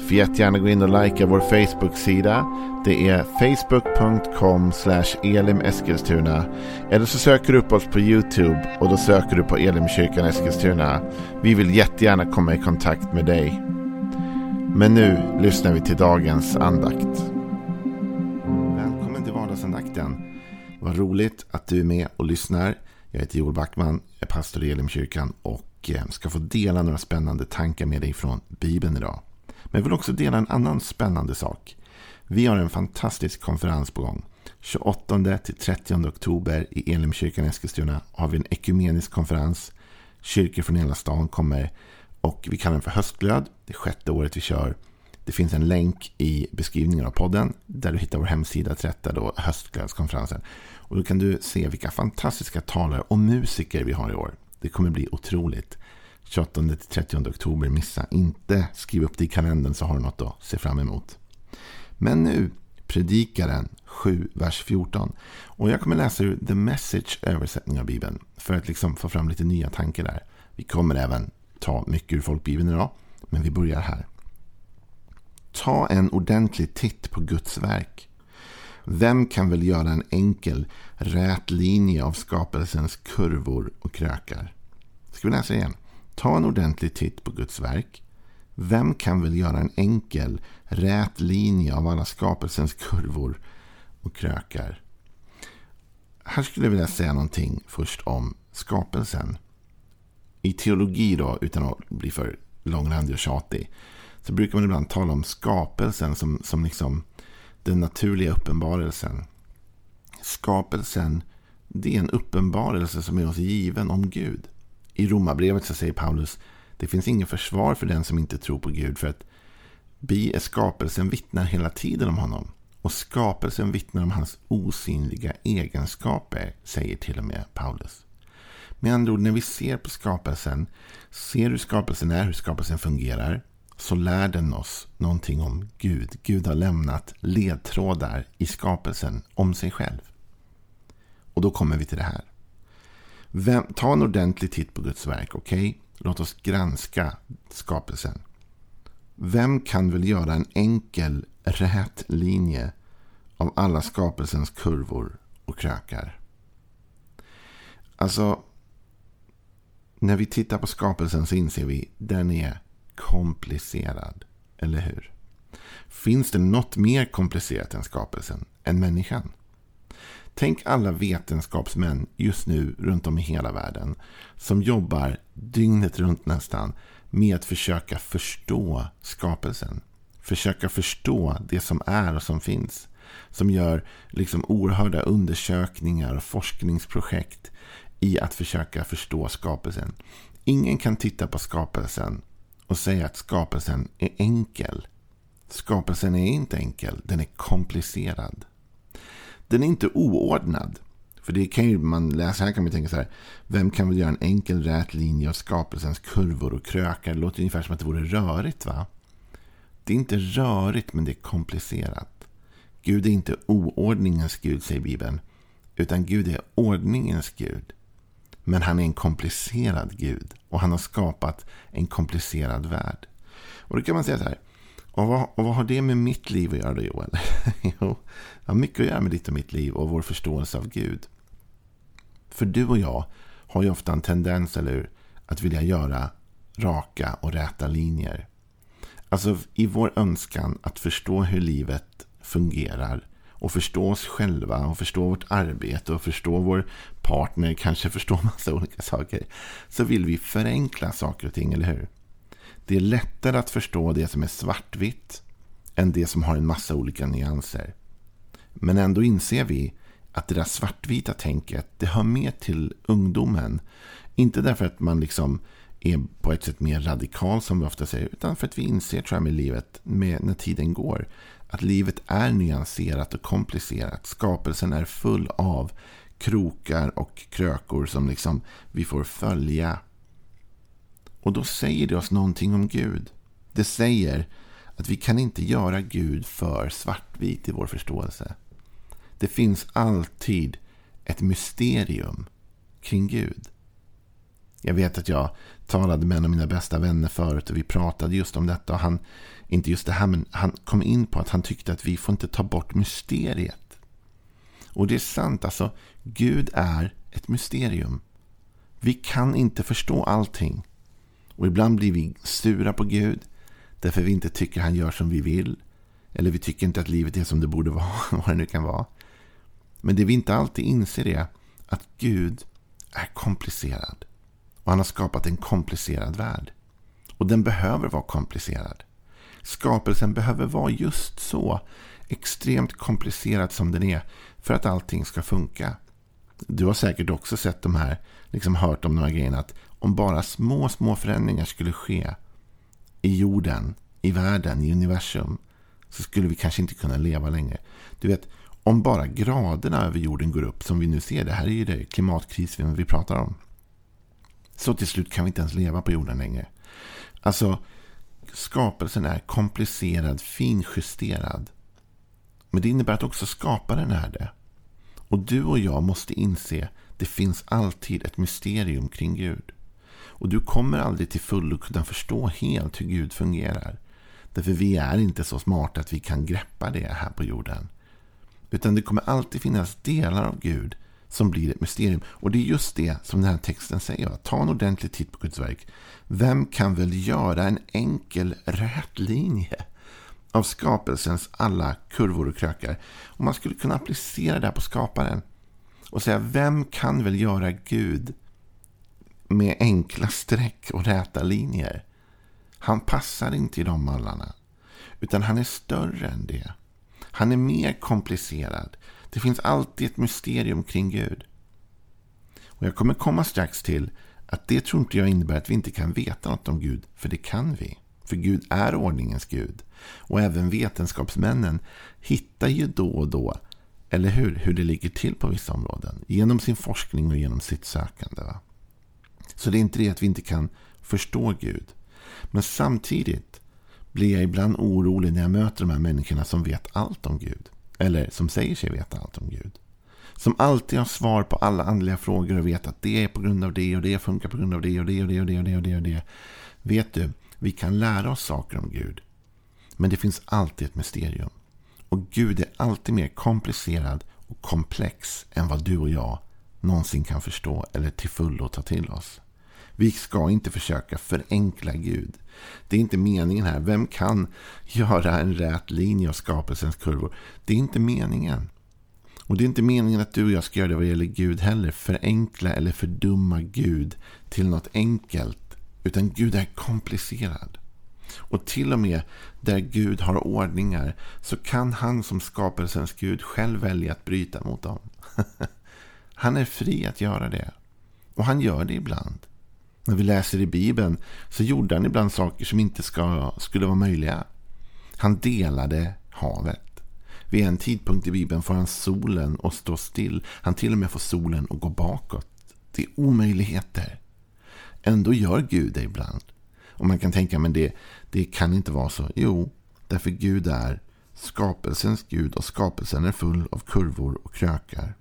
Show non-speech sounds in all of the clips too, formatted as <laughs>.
Får jättegärna gå in och likea vår Facebook-sida. Det är facebook.com elimeskilstuna. Eller så söker du upp oss på YouTube och då söker du på Elimkyrkan Eskilstuna. Vi vill jättegärna komma i kontakt med dig. Men nu lyssnar vi till dagens andakt. Välkommen till vardagsandakten. Vad roligt att du är med och lyssnar. Jag heter Joel Backman, är pastor i Elimkyrkan och eh, ska få dela några spännande tankar med dig från Bibeln idag. Men jag vill också dela en annan spännande sak. Vi har en fantastisk konferens på gång. 28 till 30 oktober i Elimkyrkan Eskilstuna har vi en ekumenisk konferens. Kyrkor från hela stan kommer och vi kallar den för höstglöd. Det är sjätte året vi kör. Det finns en länk i beskrivningen av podden där du hittar vår hemsida till detta då höstglödskonferensen. Och då kan du se vilka fantastiska talare och musiker vi har i år. Det kommer bli otroligt. 28-30 oktober. Missa inte. Skriv upp det i kalendern så har du något att se fram emot. Men nu Predikaren 7, vers 14. Och jag kommer läsa ur The Message översättning av Bibeln. För att liksom få fram lite nya tankar där. Vi kommer även ta mycket ur folkbibeln idag. Men vi börjar här. Ta en ordentlig titt på Guds verk. Vem kan väl göra en enkel, rät linje av skapelsens kurvor och krökar? Ska vi läsa igen? Ta en ordentlig titt på Guds verk. Vem kan väl göra en enkel, rät linje av alla skapelsens kurvor och krökar? Här skulle jag vilja säga någonting först om skapelsen. I teologi då, utan att bli för långrandig och tjatig, så brukar man ibland tala om skapelsen som, som liksom den naturliga uppenbarelsen. Skapelsen, det är en uppenbarelse som är oss given om Gud. I Romarbrevet så säger Paulus det finns ingen försvar för den som inte tror på Gud. För att bi är skapelsen vittnar hela tiden om honom. Och skapelsen vittnar om hans osynliga egenskaper, säger till och med Paulus. Med andra ord, när vi ser på skapelsen, ser hur skapelsen är, hur skapelsen fungerar, så lär den oss någonting om Gud. Gud har lämnat ledtrådar i skapelsen om sig själv. Och då kommer vi till det här. Vem, ta en ordentlig titt på Guds verk, okej? Okay? Låt oss granska skapelsen. Vem kan väl göra en enkel, rät linje av alla skapelsens kurvor och krökar? Alltså, när vi tittar på skapelsen så inser vi att den är komplicerad. Eller hur? Finns det något mer komplicerat än skapelsen? Än människan? Tänk alla vetenskapsmän just nu runt om i hela världen som jobbar dygnet runt nästan med att försöka förstå skapelsen. Försöka förstå det som är och som finns. Som gör liksom oerhörda undersökningar och forskningsprojekt i att försöka förstå skapelsen. Ingen kan titta på skapelsen och säga att skapelsen är enkel. Skapelsen är inte enkel, den är komplicerad. Den är inte oordnad. För det kan ju man läsa här kan man tänka så här. Vem kan väl göra en enkel rät linje av skapelsens kurvor och krökar? Det låter ungefär som att det vore rörigt va? Det är inte rörigt men det är komplicerat. Gud är inte oordningens Gud säger Bibeln. Utan Gud är ordningens Gud. Men han är en komplicerad Gud. Och han har skapat en komplicerad värld. Och då kan man säga så här. Och vad, och vad har det med mitt liv att göra då Joel? <laughs> jo, det har mycket att göra med ditt och mitt liv och vår förståelse av Gud. För du och jag har ju ofta en tendens, eller hur, att vilja göra raka och räta linjer. Alltså i vår önskan att förstå hur livet fungerar och förstå oss själva och förstå vårt arbete och förstå vår partner, kanske förstå massa olika saker, så vill vi förenkla saker och ting, eller hur? Det är lättare att förstå det som är svartvitt än det som har en massa olika nyanser. Men ändå inser vi att det där svartvita tänket, det hör mer till ungdomen. Inte därför att man liksom är på ett sätt mer radikal som vi ofta säger, utan för att vi inser tror jag, med livet med, när tiden går. Att livet är nyanserat och komplicerat. Skapelsen är full av krokar och krökor som liksom vi får följa. Och då säger det oss någonting om Gud. Det säger att vi kan inte göra Gud för svartvit i vår förståelse. Det finns alltid ett mysterium kring Gud. Jag vet att jag talade med en av mina bästa vänner förut och vi pratade just om detta. Och han, inte just det här, men han kom in på att han tyckte att vi får inte ta bort mysteriet. Och det är sant, alltså Gud är ett mysterium. Vi kan inte förstå allting. Och ibland blir vi sura på Gud därför vi inte tycker han gör som vi vill. Eller vi tycker inte att livet är som det borde vara, <laughs> vad det nu kan vara. Men det vi inte alltid inser är att Gud är komplicerad. Och han har skapat en komplicerad värld. Och den behöver vara komplicerad. Skapelsen behöver vara just så extremt komplicerad som den är för att allting ska funka. Du har säkert också sett de här, liksom hört om några grejer att om bara små, små förändringar skulle ske i jorden, i världen, i universum så skulle vi kanske inte kunna leva längre. Du vet, om bara graderna över jorden går upp som vi nu ser, det här är ju det klimatkrisen vi pratar om. Så till slut kan vi inte ens leva på jorden längre. Alltså, skapelsen är komplicerad, finjusterad. Men det innebär att också skaparen är det. Och du och jag måste inse det finns alltid ett mysterium kring Gud. Och du kommer aldrig till fullo kunna förstå helt hur Gud fungerar. Därför vi är inte så smarta att vi kan greppa det här på jorden. Utan det kommer alltid finnas delar av Gud som blir ett mysterium. Och det är just det som den här texten säger. Ta en ordentlig titt på Guds verk. Vem kan väl göra en enkel rät linje av skapelsens alla kurvor och krökar? Och man skulle kunna applicera det här på skaparen. Och säga, vem kan väl göra Gud med enkla streck och räta linjer? Han passar inte i de mallarna. Utan han är större än det. Han är mer komplicerad. Det finns alltid ett mysterium kring Gud. Och Jag kommer komma strax till att det tror inte jag innebär att vi inte kan veta något om Gud. För det kan vi. För Gud är ordningens Gud. Och även vetenskapsmännen hittar ju då och då, eller hur, hur det ligger till på vissa områden. Genom sin forskning och genom sitt sökande. Va? Så det är inte det att vi inte kan förstå Gud. Men samtidigt blir jag ibland orolig när jag möter de här människorna som vet allt om Gud. Eller som säger sig veta allt om Gud. Som alltid har svar på alla andliga frågor och vet att det är på grund av det och det funkar på grund av det och det och det och det och det och det. Och det. Vet du, vi kan lära oss saker om Gud. Men det finns alltid ett mysterium. Och Gud är alltid mer komplicerad och komplex än vad du och jag någonsin kan förstå eller till fullo ta till oss. Vi ska inte försöka förenkla Gud. Det är inte meningen här. Vem kan göra en rät linje av skapelsens kurvor? Det är inte meningen. Och det är inte meningen att du och jag ska göra det vad gäller Gud heller. Förenkla eller fördumma Gud till något enkelt. Utan Gud är komplicerad. Och till och med där Gud har ordningar så kan han som skapelsens Gud själv välja att bryta mot dem. <laughs> han är fri att göra det. Och han gör det ibland. När vi läser i Bibeln så gjorde han ibland saker som inte ska, skulle vara möjliga. Han delade havet. Vid en tidpunkt i Bibeln får han solen att stå still. Han till och med får solen att gå bakåt. Det är omöjligheter. Ändå gör Gud det ibland. Och man kan tänka, men det, det kan inte vara så. Jo, därför Gud är skapelsens Gud och skapelsen är full av kurvor och krökar.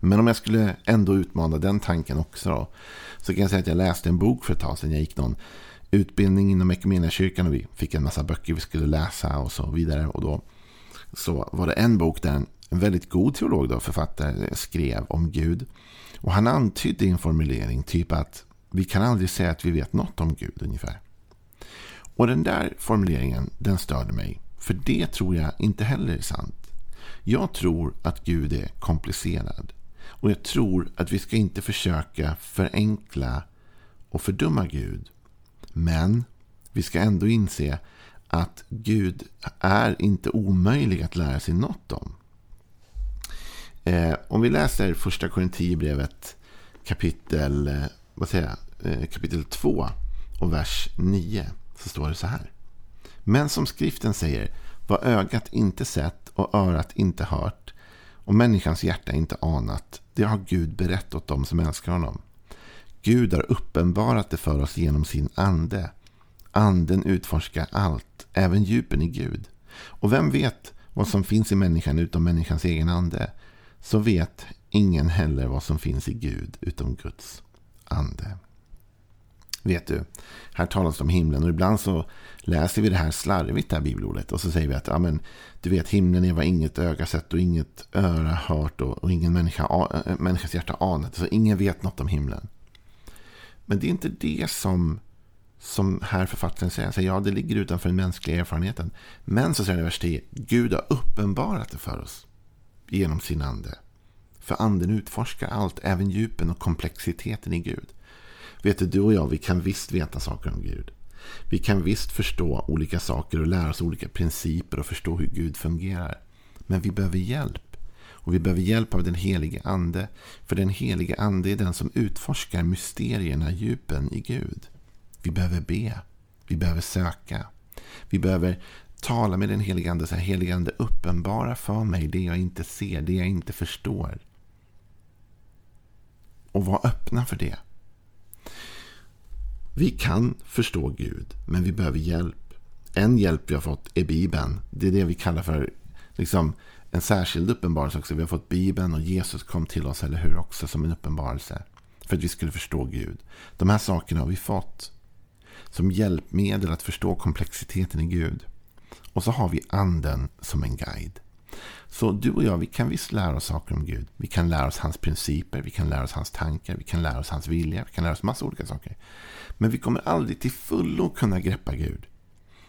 Men om jag skulle ändå utmana den tanken också då, så kan jag säga att jag läste en bok för ett tag sedan. Jag gick någon utbildning inom kyrkan och vi fick en massa böcker vi skulle läsa och så vidare. Och då så var det en bok där en, väldigt god teolog, då, författare, skrev om Gud. Och han antydde i en formulering typ att vi kan aldrig säga att vi vet något om Gud ungefär. Och den där formuleringen, den störde mig. För det tror jag inte heller är sant. Jag tror att Gud är komplicerad. Och jag tror att vi ska inte försöka förenkla och fördumma Gud. Men vi ska ändå inse att Gud är inte omöjlig att lära sig något om. Eh, om vi läser första Korinthierbrevet kapitel, eh, vad säger jag, eh, kapitel 2 och vers 9 så står det så här. Men som skriften säger, vad ögat inte sett och örat inte hört och människans hjärta inte anat, det har Gud berättat åt dem som älskar honom. Gud har uppenbarat det för oss genom sin ande. Anden utforskar allt, även djupen i Gud. Och vem vet vad som finns i människan utom människans egen ande? Så vet ingen heller vad som finns i Gud utom Guds ande. Vet du, här talas det om himlen och ibland så läser vi det här slarvigt, det här bibelordet. Och så säger vi att ja, men, du vet, himlen är vad inget öga sett och inget öra hört och, och ingen människa, a, eh, människas hjärta anat. Så ingen vet något om himlen. Men det är inte det som, som här författaren säger. säger. Ja, det ligger utanför den mänskliga erfarenheten. Men så säger han i vers 10, Gud har uppenbarat det för oss genom sin ande. För anden utforskar allt, även djupen och komplexiteten i Gud. Vet du, du och jag, vi kan visst veta saker om Gud. Vi kan visst förstå olika saker och lära oss olika principer och förstå hur Gud fungerar. Men vi behöver hjälp. Och vi behöver hjälp av den helige ande. För den helige ande är den som utforskar mysterierna, djupen i Gud. Vi behöver be. Vi behöver söka. Vi behöver tala med den helige ande. Säga, helige ande, uppenbara för mig det jag inte ser, det jag inte förstår. Och var öppna för det. Vi kan förstå Gud, men vi behöver hjälp. En hjälp vi har fått är Bibeln. Det är det vi kallar för liksom, en särskild uppenbarelse också. Vi har fått Bibeln och Jesus kom till oss, eller hur? Också som en uppenbarelse. För att vi skulle förstå Gud. De här sakerna har vi fått som hjälpmedel att förstå komplexiteten i Gud. Och så har vi anden som en guide. Så du och jag, vi kan visst lära oss saker om Gud. Vi kan lära oss hans principer, vi kan lära oss hans tankar, vi kan lära oss hans vilja, vi kan lära oss massa olika saker. Men vi kommer aldrig till fullo kunna greppa Gud.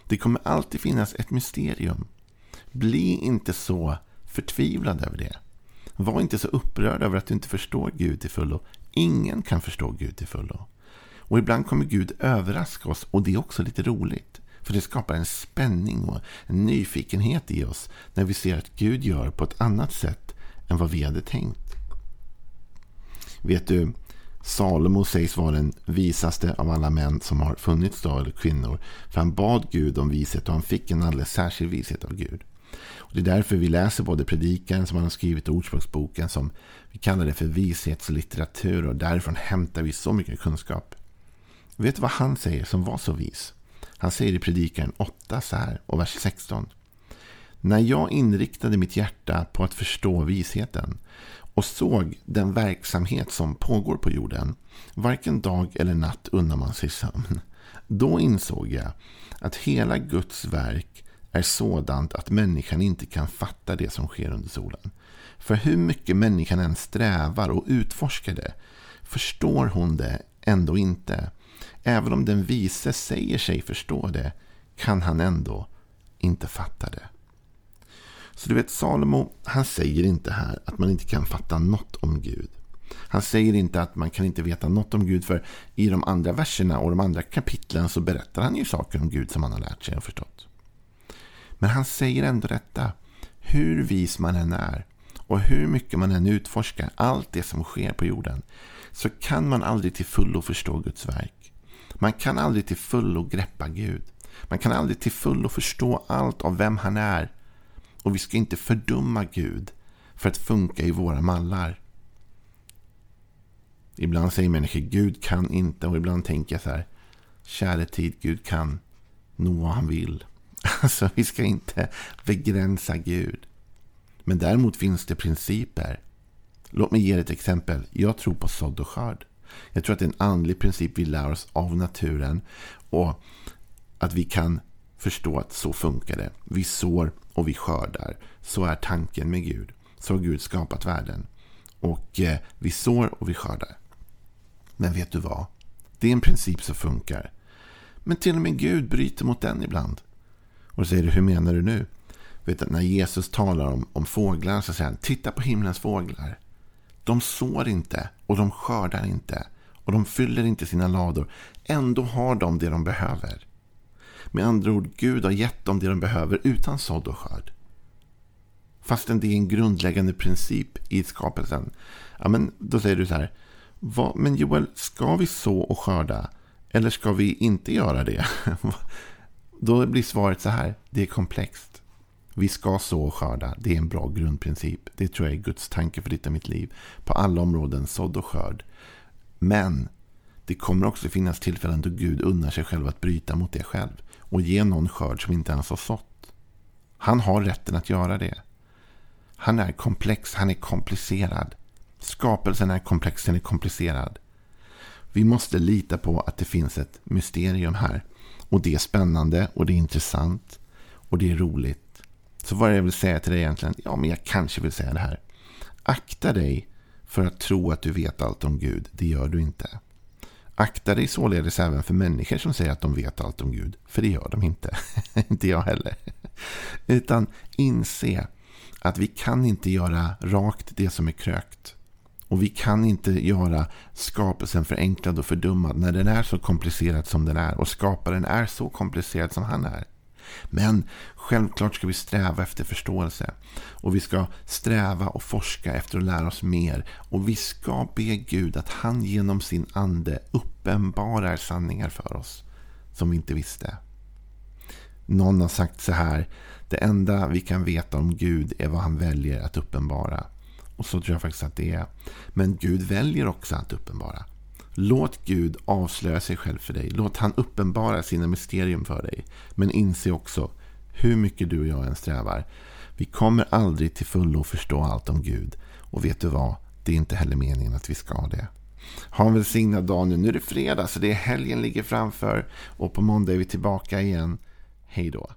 Det kommer alltid finnas ett mysterium. Bli inte så förtvivlad över det. Var inte så upprörd över att du inte förstår Gud till fullo. Ingen kan förstå Gud till fullo. Och ibland kommer Gud överraska oss och det är också lite roligt. För det skapar en spänning och en nyfikenhet i oss när vi ser att Gud gör på ett annat sätt än vad vi hade tänkt. Vet du, Salomo sägs vara den visaste av alla män som har funnits då, eller kvinnor. För han bad Gud om vishet och han fick en alldeles särskild vishet av Gud. Och det är därför vi läser både predikaren som han har skrivit och Ordspråksboken som vi kallar det för vishetslitteratur och därifrån hämtar vi så mycket kunskap. Vet du vad han säger som var så vis? Han säger i predikaren 8 så här och vers 16. När jag inriktade mitt hjärta på att förstå visheten och såg den verksamhet som pågår på jorden. Varken dag eller natt unnar man sig sömn. Då insåg jag att hela Guds verk är sådant att människan inte kan fatta det som sker under solen. För hur mycket människan än strävar och utforskar det förstår hon det ändå inte. Även om den vise säger sig förstå det kan han ändå inte fatta det. Så du vet, Salomo, han säger inte här att man inte kan fatta något om Gud. Han säger inte att man kan inte veta något om Gud, för i de andra verserna och de andra kapitlen så berättar han ju saker om Gud som han har lärt sig och förstått. Men han säger ändå detta. Hur vis man än är och hur mycket man än utforskar allt det som sker på jorden så kan man aldrig till fullo förstå Guds verk. Man kan aldrig till fullo greppa Gud. Man kan aldrig till fullo förstå allt av vem han är och vi ska inte fördumma Gud för att funka i våra mallar. Ibland säger människor Gud kan inte och ibland tänker jag så här. Käre tid, Gud kan nå vad han vill. <laughs> Alltså, vi ska inte begränsa Gud. Men däremot finns det principer. Låt mig ge ett exempel. Jag tror på sådd och skörd. Jag tror att det är en andlig princip vi lär oss av naturen. Och att vi kan förstå att så funkar det. Vi sår och vi skördar. Så är tanken med Gud. Så har Gud skapat världen. Och eh, vi sår och vi skördar. Men vet du vad? Det är en princip som funkar. Men till och med Gud bryter mot den ibland. Och då säger du, hur menar du nu? Vet du, när Jesus talar om, om fåglar så säger han, titta på himlens fåglar. De sår inte och de skördar inte. Och de fyller inte sina lador. Ändå har de det de behöver. Med andra ord, Gud har gett dem det de behöver utan sådd och skörd. Fastän det är en grundläggande princip i skapelsen. Ja, men då säger du så här. Vad, men Joel, ska vi så och skörda? Eller ska vi inte göra det? <laughs> då blir svaret så här. Det är komplext. Vi ska så och skörda. Det är en bra grundprincip. Det tror jag är Guds tanke för ditt och mitt liv. På alla områden, sådd och skörd. Men det kommer också finnas tillfällen då Gud unnar sig själv att bryta mot det själv. Och ge någon skörd som inte ens har sått. Han har rätten att göra det. Han är komplex, han är komplicerad. Skapelsen är komplex, den är komplicerad. Vi måste lita på att det finns ett mysterium här. Och det är spännande och det är intressant. Och det är roligt. Så vad jag vill säga till dig egentligen? Ja, men jag kanske vill säga det här. Akta dig för att tro att du vet allt om Gud. Det gör du inte. Akta dig således även för människor som säger att de vet allt om Gud. För det gör de inte. <laughs> inte jag heller. Utan inse att vi kan inte göra rakt det som är krökt. Och vi kan inte göra skapelsen förenklad och fördummad när den är så komplicerad som den är. Och skaparen är så komplicerad som han är. Men självklart ska vi sträva efter förståelse. Och vi ska sträva och forska efter att lära oss mer. Och vi ska be Gud att han genom sin ande uppenbarar sanningar för oss som vi inte visste. Någon har sagt så här. Det enda vi kan veta om Gud är vad han väljer att uppenbara. Och så tror jag faktiskt att det är. Men Gud väljer också att uppenbara. Låt Gud avslöja sig själv för dig. Låt han uppenbara sina mysterium för dig. Men inse också hur mycket du och jag än strävar. Vi kommer aldrig till fullo förstå allt om Gud. Och vet du vad? Det är inte heller meningen att vi ska det. Ha en välsignad dag nu. Nu är det fredag så det är helgen ligger framför. Och på måndag är vi tillbaka igen. Hej då.